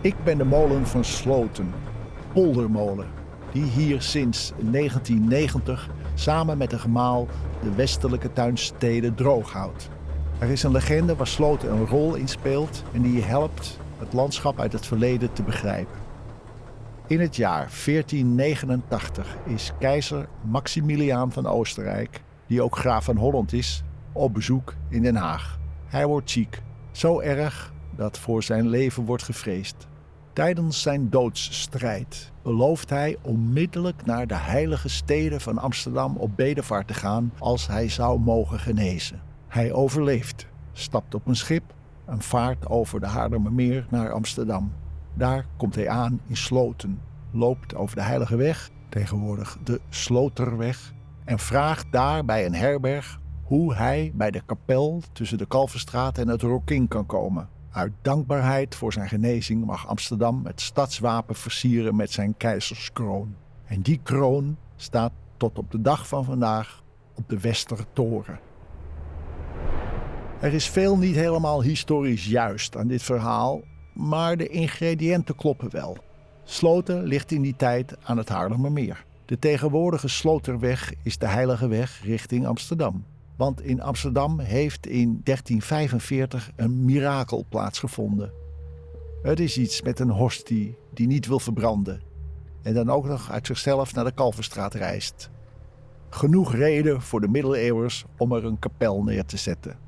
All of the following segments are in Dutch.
Ik ben de molen van Sloten, poldermolen, die hier sinds 1990 samen met de gemaal de westelijke tuinsteden droog houdt. Er is een legende waar Sloten een rol in speelt en die je helpt het landschap uit het verleden te begrijpen. In het jaar 1489 is keizer Maximiliaan van Oostenrijk, die ook graaf van Holland is, op bezoek in Den Haag. Hij wordt ziek, zo erg dat voor zijn leven wordt gevreesd. Tijdens zijn doodsstrijd belooft hij onmiddellijk naar de heilige steden van Amsterdam op bedevaart te gaan als hij zou mogen genezen. Hij overleeft, stapt op een schip en vaart over de Haarlemmermeer naar Amsterdam. Daar komt hij aan in Sloten, loopt over de Heilige Weg, tegenwoordig de Sloterweg, en vraagt daar bij een herberg hoe hij bij de kapel tussen de Kalverstraat en het Rokin kan komen. Uit dankbaarheid voor zijn genezing mag Amsterdam het stadswapen versieren met zijn keizerskroon. En die kroon staat tot op de dag van vandaag op de Westertoren. Er is veel niet helemaal historisch juist aan dit verhaal, maar de ingrediënten kloppen wel. Sloten ligt in die tijd aan het Haarlemmermeer. De tegenwoordige Sloterweg is de heilige weg richting Amsterdam. Want in Amsterdam heeft in 1345 een mirakel plaatsgevonden. Het is iets met een hostie die niet wil verbranden. En dan ook nog uit zichzelf naar de Kalverstraat reist. Genoeg reden voor de middeleeuwers om er een kapel neer te zetten.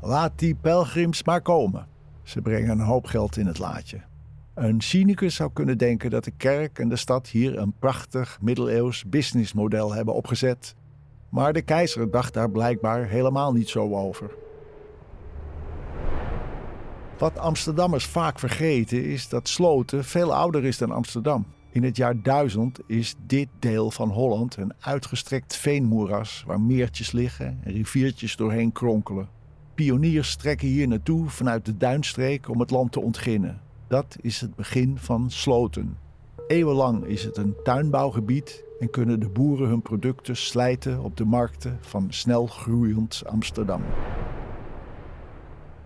Laat die pelgrims maar komen. Ze brengen een hoop geld in het laadje. Een cynicus zou kunnen denken dat de kerk en de stad hier een prachtig middeleeuws businessmodel hebben opgezet. Maar de keizer dacht daar blijkbaar helemaal niet zo over. Wat Amsterdammers vaak vergeten is dat Sloten veel ouder is dan Amsterdam. In het jaar 1000 is dit deel van Holland een uitgestrekt veenmoeras waar meertjes liggen en riviertjes doorheen kronkelen. Pioniers trekken hier naartoe vanuit de duinstreek om het land te ontginnen. Dat is het begin van Sloten. Eeuwenlang is het een tuinbouwgebied en kunnen de boeren hun producten slijten op de markten van snel groeiend Amsterdam.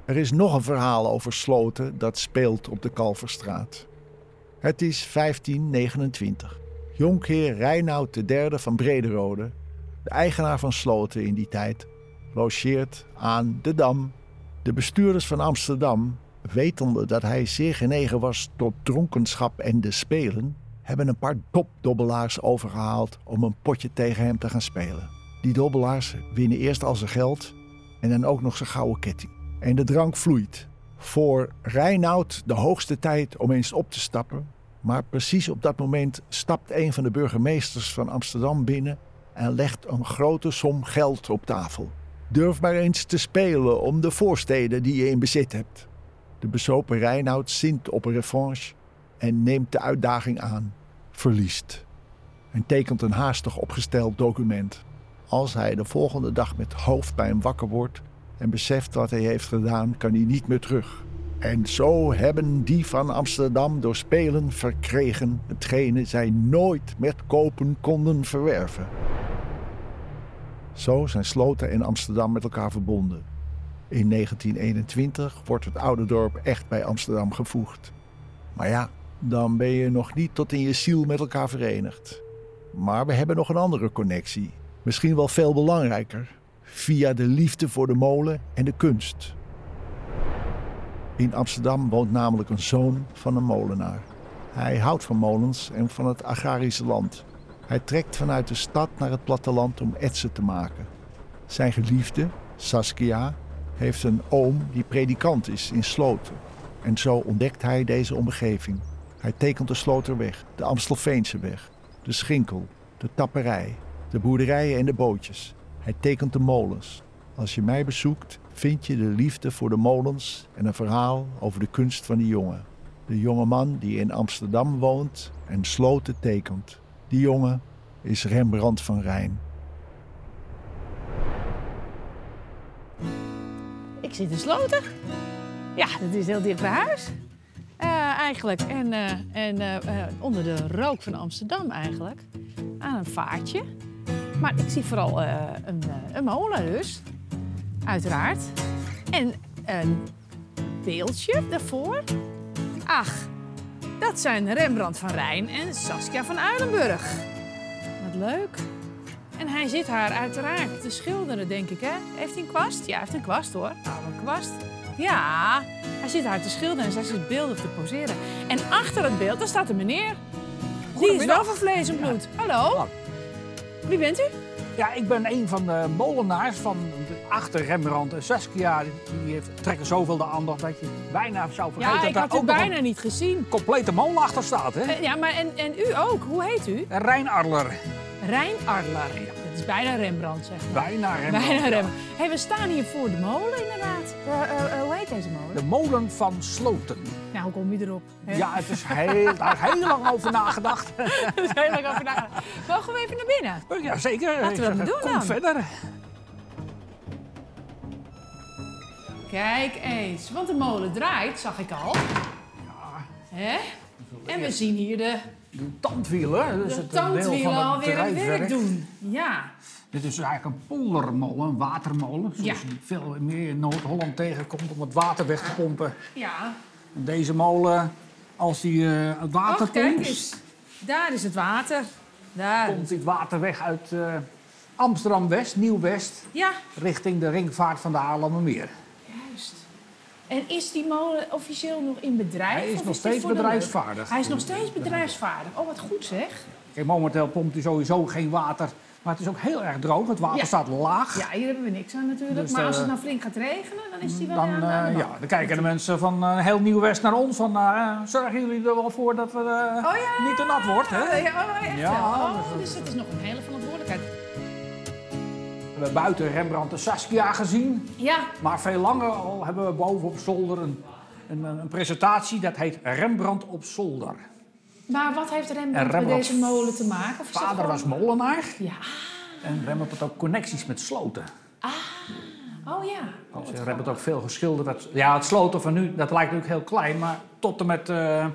Er is nog een verhaal over Sloten dat speelt op de Kalverstraat. Het is 1529. Jonkheer Reinoud III van Brederode, de eigenaar van Sloten in die tijd, logeert aan de Dam. De bestuurders van Amsterdam, wetende dat hij zeer genegen was tot dronkenschap en de spelen, hebben een paar topdobbelaars overgehaald om een potje tegen hem te gaan spelen. Die dobbelaars winnen eerst al zijn geld en dan ook nog zijn gouden ketting. En de drank vloeit. Voor Reinoud de hoogste tijd om eens op te stappen. Maar precies op dat moment stapt een van de burgemeesters van Amsterdam binnen en legt een grote som geld op tafel. Durf maar eens te spelen om de voorsteden die je in bezit hebt. De bezopen Reinoud zint op een revanche en neemt de uitdaging aan. Verliest. En tekent een haastig opgesteld document. Als hij de volgende dag met hoofdpijn wakker wordt en beseft wat hij heeft gedaan, kan hij niet meer terug. En zo hebben die van Amsterdam door spelen verkregen hetgene zij nooit met kopen konden verwerven. Zo zijn Sloten en Amsterdam met elkaar verbonden. In 1921 wordt het oude dorp echt bij Amsterdam gevoegd. Maar ja, dan ben je nog niet tot in je ziel met elkaar verenigd. Maar we hebben nog een andere connectie. Misschien wel veel belangrijker. Via de liefde voor de molen en de kunst. In Amsterdam woont namelijk een zoon van een molenaar. Hij houdt van molens en van het agrarische land. Hij trekt vanuit de stad naar het platteland om etsen te maken. Zijn geliefde, Saskia, heeft een oom die predikant is in Sloten. En zo ontdekt hij deze omgeving. Hij tekent de Sloterweg, de Amstelveense weg, de Schinkel, de tapperij, de boerderijen en de bootjes. Hij tekent de molens. Als je mij bezoekt, vind je de liefde voor de molens en een verhaal over de kunst van die jongen. De jonge man die in Amsterdam woont en Sloten tekent. Die jongen is Rembrandt van Rijn. Ik zit in Sloten. Ja, dat is heel dicht bij huis. Eigenlijk. En, uh, en uh, onder de rook van Amsterdam eigenlijk. Aan een vaartje. Maar ik zie vooral een, een dus. Uiteraard. En een beeldje daarvoor. Ach, Dat zijn Rembrandt van Rijn en Saskia van Uilenburg. Wat leuk. En hij zit haar uiteraard te schilderen, denk ik, hè? Heeft hij een kwast? Ja, hij heeft een kwast, hoor. Een kwast. Ja, hij zit haar te schilderen en zij zit beeldig te poseren. En achter het beeld, daar staat een meneer. Die is wel van vlees en bloed. Hallo? Wie bent u? Ja, ik ben een van de molenaars van de- achter Rembrandt en Saskia. Die heeft, trekken zoveel de aandacht dat je bijna zou vergeten Ja, ik dat had ook bijna niet gezien. complete molen achter staat. Hè? Eh, Ja, maar en, en u ook. Hoe heet u? Rijn Arler. Rijn Arlar. Dat is bijna Rembrandt, zeg maar. Bijna Rembrandt. Bijna ja. Rembrandt. Hey, we staan hier voor de molen, inderdaad. Eh, eh, eh, hoe heet deze molen? De molen van Sloten. Nou, hoe kom je erop? hè? Ja, het is heel, daar is heel lang over nagedacht. Daar is heel lang over nagedacht. Mogen we even naar binnen? Ja, zeker. Laten we dat zeg, doen Kom dan. verder. Kijk eens, want de molen draait, zag ik al. Hè? En we zien hier de, Tandwielen. Dus de tandwielen het alweer het werk doen. Ja. Dit is eigenlijk een poldermolen, een watermolen. Zoals Ja. je veel meer in Noord-Holland tegenkomt om het water weg te pompen. Ja. En Deze molen, als die eh, het water Och, kijk eens. Daar is het water. Daar. komt dit water weg uit eh, Amsterdam-West, Nieuw-West, Ja, richting de ringvaart van de Haarlemmermeer. En is die molen officieel nog in bedrijf? Hij is nog steeds bedrijfsvaardig. Hij is nog steeds bedrijfsvaardig. Oh, wat goed zeg. Kijk, momenteel pompt hij sowieso geen water, maar het is ook heel erg droog. Het water Ja. staat laag. Ja, hier hebben we niks aan natuurlijk. Dus, maar als het eh, nou flink gaat regenen, dan is die wel Dan, aan, aan de eh, ja, dan kijken de mensen van eh, heel Nieuw-West naar ons van, eh, zorgen jullie er wel voor dat het eh, Oh ja. niet te nat wordt, hè? Oh, ja, oh, echt Ja, wel. Oh, dus dat is nog een hele We hebben buiten Rembrandt en Saskia gezien. Ja, Maar veel langer al hebben we boven op zolder een, een, een presentatie. Dat heet Rembrandt op zolder. maar wat heeft Rembrandt, met deze molen te maken? Of dat Vader was molenaar. Ja. En Rembrandt had ook connecties met sloten. Oh ja. Oh, Dus wat Rembrandt ook veel geschilderd. Het- Ja, het sloten van nu, dat lijkt natuurlijk heel klein. Maar tot en met eh,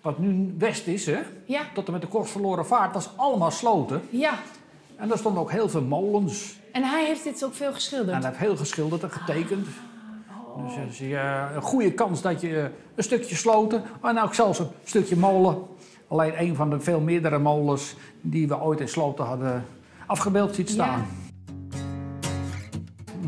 wat nu West is, hè, Ja, tot en met de kort verloren vaart, was allemaal sloten. ja. En daar stonden ook heel veel molens. En hij heeft dit ook veel geschilderd. En hij heeft heel geschilderd en getekend. Dus eh, zie je een goede kans dat je eh, een stukje sloten, en ook zelfs een stukje molen. Alleen een van de veel meerdere molens die we ooit in sloten hadden afgebeeld ziet staan.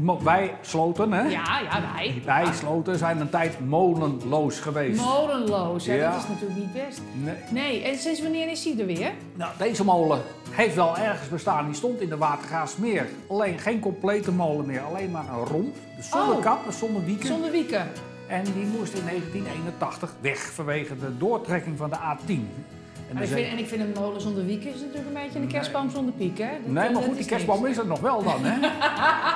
Mo- Wij sloten, hè? Ja, ja, wij. Wij sloten zijn een tijd molenloos geweest. Molenloos, hè? Ja. dat is natuurlijk niet best. Nee. Nee, en sinds wanneer is hij er weer? Nou, deze molen heeft wel ergens bestaan. Die stond in de Watergaasmeer. Alleen geen complete molen meer. Alleen maar een romp. Dus zonder Oh. kap zonder wieken. Zonder wieken. En die moest in 1981 weg vanwege de doortrekking van de A10. En ik, vind, en ik vind een molen zonder wieken is natuurlijk een beetje een kerstboom zonder piek, hè? Dat- Nee, maar dat goed, die kerstboom niks. is er nog wel dan, hè?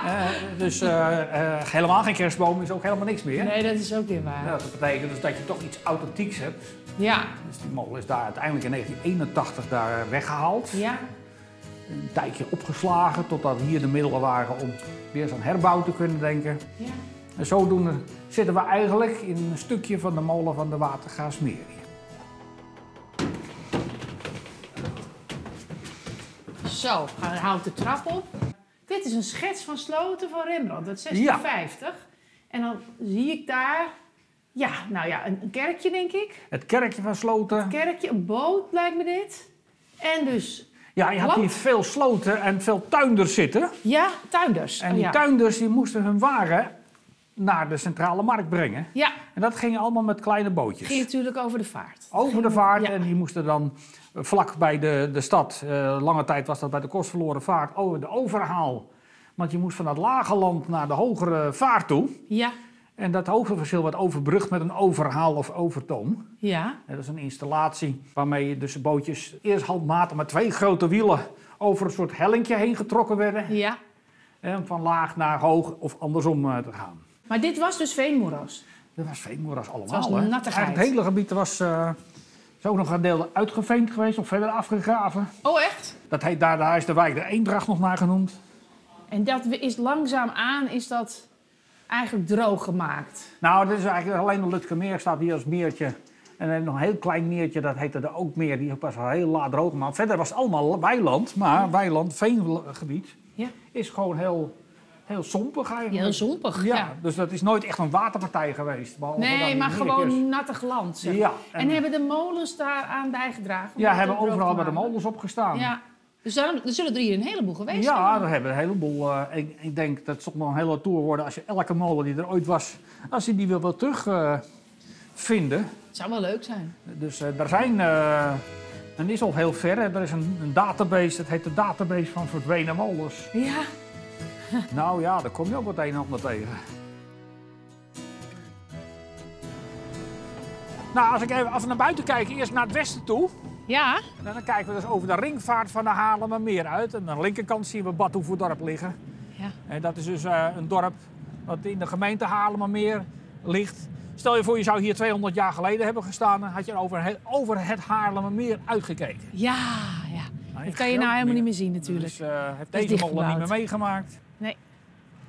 Eh, dus eh, eh, helemaal geen kerstboom is ook helemaal niks meer. Nee, dat is ook weer waar. Ja, dat betekent dus dat je toch iets authentieks hebt. Ja, Dus die molen is daar uiteindelijk in 1981 daar weggehaald. ja. Een tijdje opgeslagen totdat hier de middelen waren om weer zo'n herbouw te kunnen denken. ja. En zodoende zitten we eigenlijk in een stukje van de molen van de Watergaasmeer. Zo, hij houdt de trap op. Dit is een schets van Sloten van Rembrandt uit 1650. En dan zie ik daar, ja, nou ja, een, een kerkje denk ik. Het kerkje van Sloten. Een kerkje, een boot lijkt me dit. En dus, Ja, je had hier veel sloten en veel tuinders zitten. ja, tuinders. En Oh, die ja. tuinders die moesten hun waren naar de centrale markt brengen. Ja, En dat ging allemaal met kleine bootjes. ging natuurlijk over de vaart. Over de vaart Ja. en die moesten dan eh, vlak bij de, de stad, eh, lange tijd was dat bij de kostverloren vaart, over de overhaal. Want je moest van het lage land naar de hogere vaart toe. Ja, En dat hoogteverschil werd overbrugd met een overhaal of overtoom. ja, Dat is een installatie waarmee je dus de bootjes eerst handmatig met twee grote wielen over een soort hellingje heen getrokken werden. ja. En van laag naar hoog of andersom eh, te gaan. Maar dit was dus veenmoeras. Dat was veenmoeras allemaal. Het was hè. nattigheid. Eigenlijk het hele gebied was eh, is ook nog een deel uitgeveend geweest of verder afgegraven. Oh, echt? Dat heet, daar, daar is de wijk de Eendracht nog naar genoemd. En dat is langzaam aan, is dat eigenlijk droog gemaakt. Nou, dit is eigenlijk alleen de Lutkemeer staat hier als meertje. En dan nog een heel klein meertje, dat heette de Ookmeer. Die was al heel laat droog gemaakt. Verder was het allemaal weiland. Maar weiland, veengebied, Ja. is gewoon heel heel sompig eigenlijk. Heel zompig, Ja, ja. dus dat is nooit echt een waterpartij geweest. Nee, maar gewoon natte glans. zeg. Ja, En, en- hebben de molens daar aan bijgedragen? Ja, hebben overal bij de molens opgestaan. Ja. Dus er zullen er hier een heleboel geweest Ja, zijn. er hebben een heleboel. eh, ik, ik denk dat het toch nog een hele tour worden als je elke molen die er ooit was, als je die wil wel terug eh, vinden. Het zou wel leuk zijn. Dus eh er zijn, en is al heel ver, er is een, een database, dat heet de database van verdwenen molens. Ja. nou ja, daar kom je ook wat een en ander tegen. Nou, als ik even af naar buiten kijk, eerst naar het westen toe. Ja. En dan kijken we dus over de ringvaart van de Haarlemmermeer uit. En aan de linkerkant zien we Bad Oeverdorp liggen. Ja. En dat is dus eh, een dorp wat in de gemeente Haarlemmermeer ligt. Stel je voor, je zou hier 200 jaar geleden hebben gestaan... dan had je over het, over het Haarlemmermeer uitgekeken. Ja, ja. Nou, Dat kan je nou helemaal niet meer zien natuurlijk. Dus eh, heeft deze molen niet meer meegemaakt.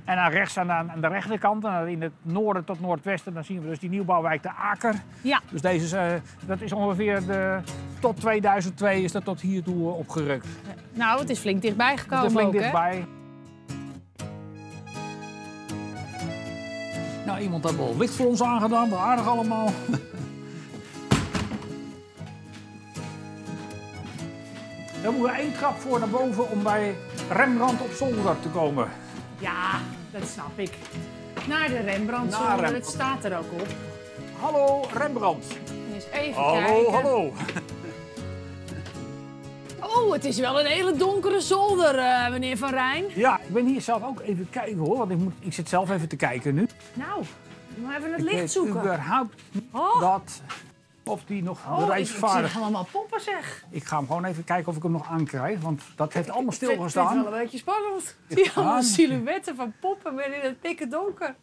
En aan rechts, aan de, aan de rechterkant, en in het noorden tot noordwesten... dan zien we dus die nieuwbouwwijk De Aker. Ja. Dus deze is, eh, dat is ongeveer de, tot 2002 is dat tot hiertoe eh, opgerukt. Nou, het is flink dichtbij Het gekomen is flink ook, hè? dichtbij. Nou, iemand heeft wel licht voor ons aangedaan, wel aardig allemaal. Dan moeten we één trap voor naar boven om bij Rembrandt op zolder te komen. Dat snap ik. Naar de Rembrandt Naar zolder, het staat er ook op. Hallo Rembrandt. Eens even Hallo, kijken. hallo. Oh, het is wel een hele donkere zolder, eh, meneer Van Rijn. Ja, ik ben hier zelf ook even kijken hoor, want ik, moet, ik zit zelf even te kijken nu. Nou, maar even het Ik licht weet zoeken. überhaupt niet Oh, dat, of die nog oh ik, ik zie bereisvaardig er allemaal poppen, zeg. Ik ga hem gewoon even kijken of ik hem nog aankrijg, want dat heeft allemaal Ik vind het stilgestaan. wel een beetje spannend. Die allemaal Ah. silhouetten van poppen met in het pikken donker.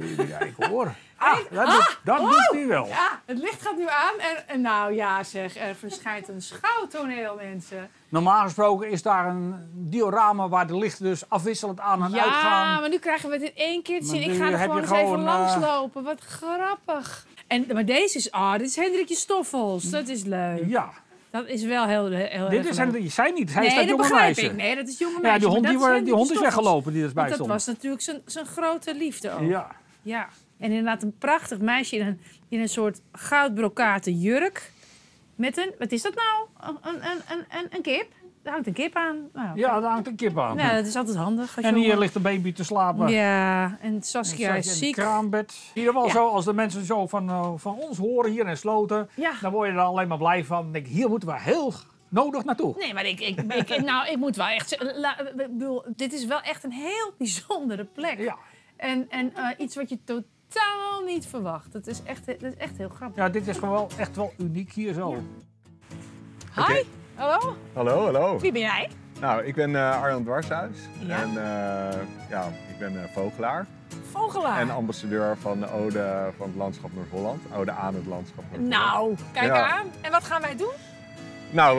Even kijken hoor. Ah, dat, doet, dat doet hij wel. Ja, het licht gaat nu aan en, en nou ja zeg, er verschijnt een schouwtoneel, mensen. Normaal gesproken is daar een diorama waar de lichten dus afwisselend aan en Ja, uitgaan. maar nu krijgen we het in één keer te Maar zien. Ik ga er gewoon eens even eh, langslopen. Wat grappig. En, maar deze is, ah, dit is Hendrikje Stoffels. Dat is leuk. Ja, Dat is wel heel, heel dit erg is zij niet, hij is Nee, dat dat jonge begrijp meisje. ik. Nee, dat is jonge Ja, meisje. die hond, die, is die hond is weggelopen die erbij Want dat stond. was natuurlijk zijn, zijn grote liefde ook. Ja. Ja. En inderdaad een prachtig meisje in een, in een soort goudbrokaten jurk. Met een, wat is dat nou? Een, een, een, een, een kip? Er hangt een kip aan. Nou, ja, daar hangt een kip aan. nou, dat is altijd handig. Als en hier ligt een baby te slapen. Ja, en Saskia is in het ziek. kraambed. In ieder geval Ja. zo, als de mensen zo van, eh, van ons horen hier in Sloten, Ja. dan word je er alleen maar blij van. Denk hier moeten we heel nodig naartoe. Nee, maar ik, ik, ik, nou, ik moet wel echt la- bedoel, dit is wel echt een heel bijzondere plek. Ja. En, en eh, iets wat je totaal niet verwacht. Dat is echt, dat is echt heel grappig. ja, dit is gewoon wel echt wel uniek hier zo. Hi, hallo, Hallo, hallo. wie ben jij? Nou, ik ben eh Arjan Dwarshuis. Ja. En eh, ja, ik ben eh, vogelaar. Vogelaar. En ambassadeur van de Ode van het Landschap Noord-Holland. Ode aan het Landschap Noord-Holland. Nou, kijk Ja. aan. En wat gaan wij doen? Nou,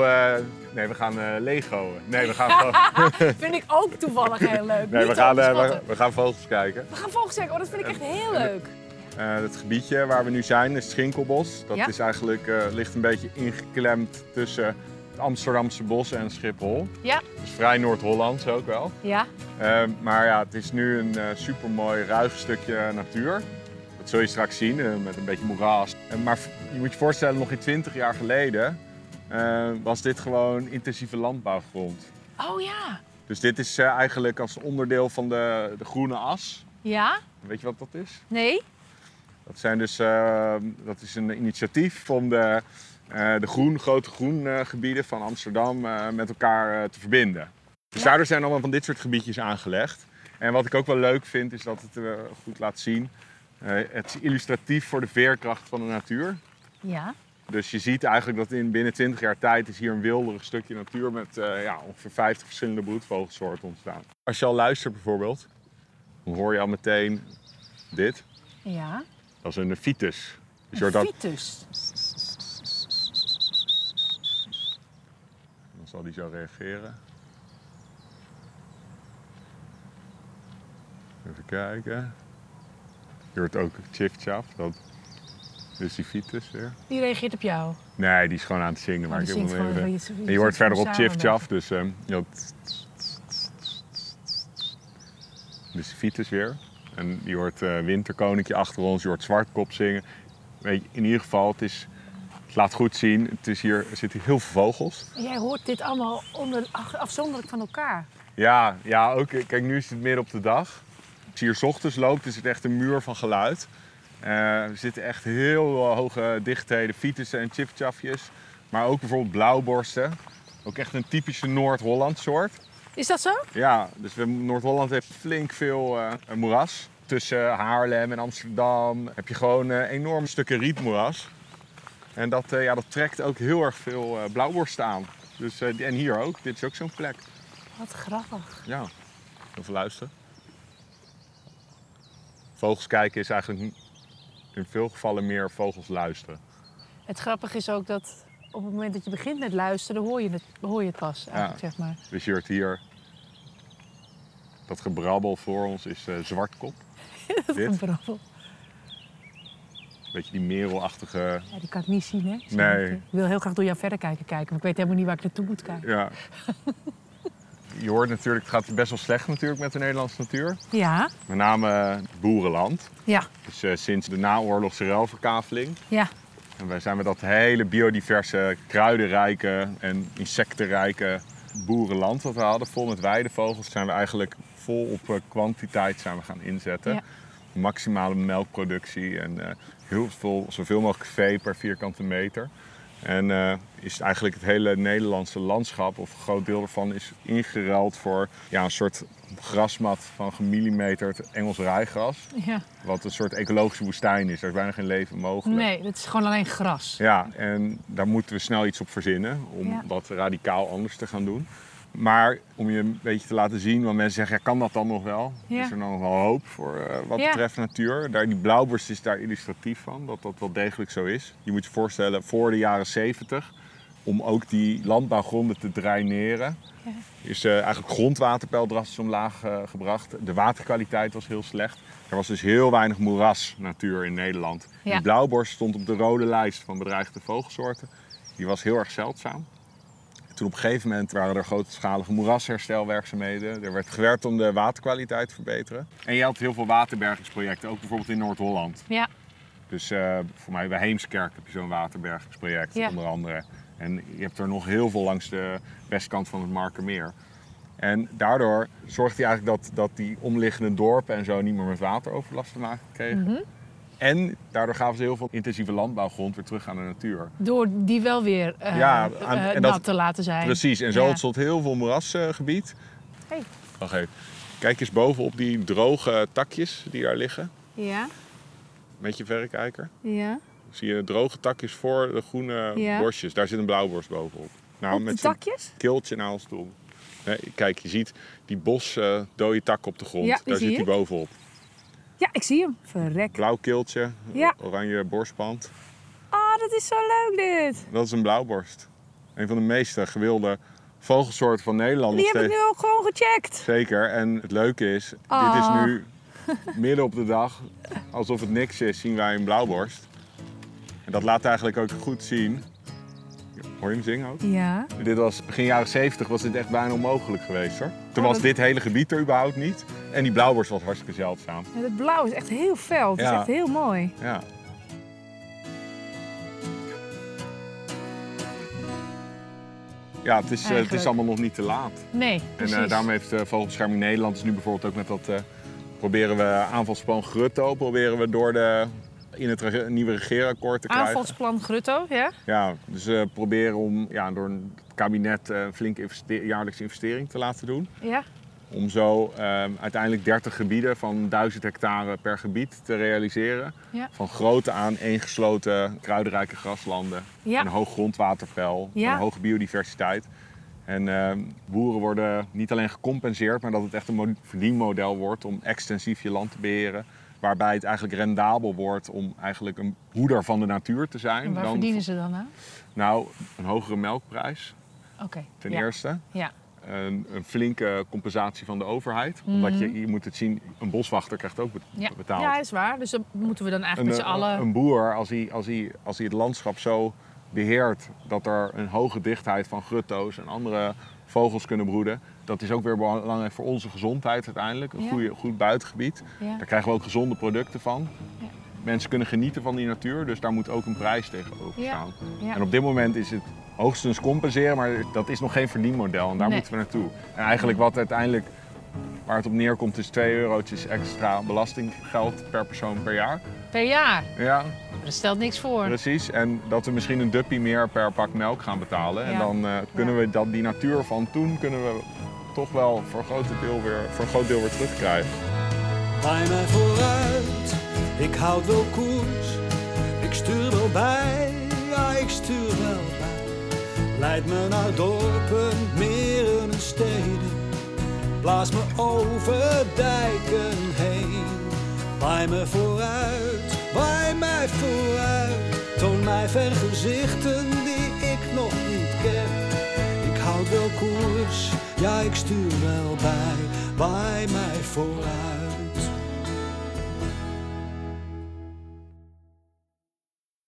nee, we gaan Lego'en. Nee, we gaan, gewoon- Vind ik ook toevallig heel leuk. nee, we gaan, we, we gaan vogels kijken. We gaan vogels kijken. Oh, dat vind ik echt heel leuk. Het gebiedje waar we nu zijn is het Schinkelbos. Dat Ja. is eigenlijk, ligt een beetje ingeklemd tussen het Amsterdamse bos en Schiphol. Ja. Dus vrij Noord-Hollands ook wel. Ja. Eh, maar ja, het is nu een super supermooi ruig stukje natuur. Dat zul je straks zien, eh, met een beetje moeras. Maar je moet je voorstellen, nog in 20 jaar geleden eh, was dit gewoon intensieve landbouwgrond. Oh ja. Dus dit is eigenlijk als onderdeel van de, de groene as. Ja? Weet je wat dat is? Nee? Dat, zijn dus, eh, dat is een initiatief om de, de groen, grote groengebieden van Amsterdam eh, met elkaar eh, te verbinden. Dus Ja. daardoor zijn allemaal van dit soort gebiedjes aangelegd. En wat ik ook wel leuk vind, is dat het eh, goed laat zien. eh, het is illustratief voor de veerkracht van de natuur. Ja. Dus je ziet eigenlijk dat in binnen 20 jaar tijd is hier een wilderig stukje natuur met eh, ja, ongeveer 50 verschillende broedvogelsoorten ontstaan. Als je al luistert bijvoorbeeld, dan hoor je al meteen dit. Ja. Dat is een fitus. Je hoort dat, Vitus. dan zal die zo reageren. Even kijken. Je hoort ook chif-chaf. Dat is die fitus weer. Die reageert op jou. Nee, die is gewoon aan het zingen. Maar Oh, ik die heb zingt hem gewoon even... iets- iets- En je hoort verderop chif-chaf, dus... ehm, je hoort- Dus de Vitus weer. En je hoort eh winterkoninkje achter ons, je hoort zwartkop zingen. Weet je, in ieder geval, het, is, laat goed zien. Het is hier, er zitten heel veel vogels. Jij hoort dit allemaal onder, afzonderlijk van elkaar. Ja, ja ook, kijk, nu is het midden op de dag. Als je hier 's ochtends loopt, is het echt een muur van geluid. Eh, er zitten echt heel hoge dichtheden, fietsen en chipchafjes. Maar ook bijvoorbeeld blauwborsten. Ook echt een typische Noord-Holland soort. Is dat zo? Ja, dus Noord-Holland heeft flink veel eh, moeras. Tussen Haarlem en Amsterdam heb je gewoon eh, enorme stukken rietmoeras. En dat, eh, ja, dat trekt ook heel erg veel eh, blauwborsten aan. Dus, eh, en hier ook, dit is ook zo'n plek. Wat grappig. Ja, veel luisteren. Vogels kijken is eigenlijk in veel gevallen meer vogels luisteren. Het grappige is ook dat op het moment dat je begint met luisteren, hoor je het, hoor je het pas, eigenlijk, zeg maar. Dus je hoort hier dat gebrabbel voor ons is eh, zwartkop. Dit, Een een brabbel. Beetje die merelachtige Ja, die kan ik niet zien, hè? Nee. Ik wil heel graag door jou verder kijken, kijken, maar ik weet helemaal niet waar ik naartoe moet kijken. Ja. Je hoort natuurlijk, het gaat best wel slecht natuurlijk met de Nederlandse natuur. Ja, Met name eh, boerenland. ja, Dus eh, sinds de naoorlogse ruilverkaveling. ja. En wij zijn met dat hele biodiverse, kruidenrijke en insectenrijke boerenland wat we hadden, vol met weidevogels, zijn we eigenlijk vol op eh, kwantiteit zijn we gaan inzetten. Ja. Maximale melkproductie en eh, heel veel, zoveel mogelijk vee per vierkante meter. En eh, is eigenlijk het hele Nederlandse landschap, of een groot deel ervan, is ingeruild voor ja, een soort grasmat van gemillimeterd Engels rijgras. ja. Wat een soort ecologische woestijn is. Er is bijna geen leven mogelijk. Nee, dat is gewoon alleen gras. Ja, en daar moeten we snel iets op verzinnen om Ja. wat radicaal anders te gaan doen. Maar om je een beetje te laten zien, want mensen zeggen, ja, kan dat dan nog wel? Ja. Is er dan nog wel hoop voor eh, wat Ja. betreft natuur? Daar, die blauwborst is daar illustratief van, dat dat wel degelijk zo is. Je moet je voorstellen, voor de jaren 70, om ook die landbouwgronden te draineren, is eh, eigenlijk grondwaterpeil drastisch omlaag eh, gebracht. De waterkwaliteit was heel slecht. Er was dus heel weinig moerasnatuur in Nederland. Die blauwborst stond op de rode lijst van bedreigde vogelsoorten. Die was heel erg zeldzaam. Toen op een gegeven moment waren er grootschalige moerasherstelwerkzaamheden. Er werd gewerkt om de waterkwaliteit te verbeteren. En je had heel veel waterbergingsprojecten, ook bijvoorbeeld in Noord-Holland. Ja, Dus eh, voor mij bij Heemskerk heb je zo'n waterbergingsproject, Ja. onder andere. En je hebt er nog heel veel langs de westkant van het Markermeer. En daardoor zorgde hij eigenlijk dat, dat die omliggende dorpen en zo niet meer met wateroverlast te maken kregen. Mhm. En daardoor gaven ze heel veel intensieve landbouwgrond weer terug aan de natuur. door die wel weer eh Ja, aan- eh, en dat- nat te laten zijn. Precies, en zo Ja. ontstond heel veel moerasgebied. Hey. Wacht even. Kijk eens bovenop die droge takjes die daar liggen. Ja, Met je verrekijker. ja. Zie je droge takjes voor de groene Ja. borstjes. Daar zit een blauwborst bovenop. Nou, Op de met takjes? keeltje naar ons toe. Nee, kijk, je ziet die bos eh dode tak op de grond. Ja, daar zit hij bovenop. Ja, ik zie hem. Verrek. Blauw keeltje, Ja. oranje borstband. Ah, dat is zo leuk dit. Dat is een blauwborst. Een van de meest gewilde vogelsoorten van Nederland. Die heb ik nu ook gewoon gecheckt. Zeker. En het leuke is, dit Ah. is nu midden op de dag. Alsof het niks is, zien wij een blauwborst. En dat laat eigenlijk ook goed zien. Hoor je hem zingen ook? Ja. Dit was begin jaren 70 was dit echt bijna onmogelijk geweest hoor. Toen Oh, was dat- dit hele gebied er überhaupt niet. En die blauwborst was hartstikke zeldzaam. En Het blauw is echt heel fel. Het is Ja. echt heel mooi. Ja. Ja, het is, eh, het is allemaal nog niet te laat. Nee, En precies. eh, daarom heeft de Vogelbescherming Nederland dus nu bijvoorbeeld ook met dat... eh, proberen we aanvalsplan Grutto, proberen we door de, in het nieuwe regeerakkoord te krijgen. Aanvalsplan Grutto, ja? Ja, dus we proberen om ja, door een- het kabinet eh, een flinke investe- jaarlijkse investering te laten doen. Ja. Om zo ehm, uiteindelijk 30 gebieden van 1000 hectare per gebied te realiseren. Ja. Van grote aaneengesloten kruidenrijke graslanden. Ja. Een hoog grondwaterpeil, Ja. een hoge biodiversiteit. En ehm, boeren worden niet alleen gecompenseerd, maar dat het echt een mo- verdienmodel wordt om extensief je land te beheren. Waarbij het eigenlijk rendabel wordt om eigenlijk een hoeder van de natuur te zijn. En waar Dan- verdienen ze dan aan? Nou, een hogere melkprijs Oké. ten ja. eerste. Ja. Een, een flinke compensatie van de overheid. Omdat je, je moet het zien, een boswachter krijgt ook Mhm. Ja. betaald. ja, is waar. Dus dan moeten we dan eigenlijk een, met z'n allen... een boer, als hij, als, hij, als hij het landschap zo beheert dat er een hoge dichtheid van grutto's en andere vogels kunnen broeden. Dat is ook weer belangrijk voor onze gezondheid uiteindelijk. Een Ja. goede, goed buitengebied. Ja. Daar krijgen we ook gezonde producten van. Ja. Mensen kunnen genieten van die natuur, dus daar moet ook een prijs tegenover staan. En op dit moment is het hoogstens compenseren, maar dat is nog geen verdienmodel en daar Nee. moeten we naartoe. En eigenlijk wat uiteindelijk, waar het op neerkomt, is 2 eurotjes extra belastinggeld per persoon per jaar. Per jaar. Ja, Dat stelt niks voor. precies. En dat we misschien een duppie meer per pak melk gaan betalen. En dan eh, kunnen we dat, die natuur van toen kunnen we toch wel voor een, groot deel weer, voor een groot deel weer terugkrijgen. Bij mij vooruit, ik houd wel koers. Ik stuur wel bij, ja ik stuur wel bij. Leid me naar dorpen, meren en steden. Blaas me over dijken heen. Waai me vooruit, waai mij vooruit. Toon mij vergezichten die ik nog niet ken. Ik houd wel koers, ja ik stuur wel bij. Waai mij vooruit.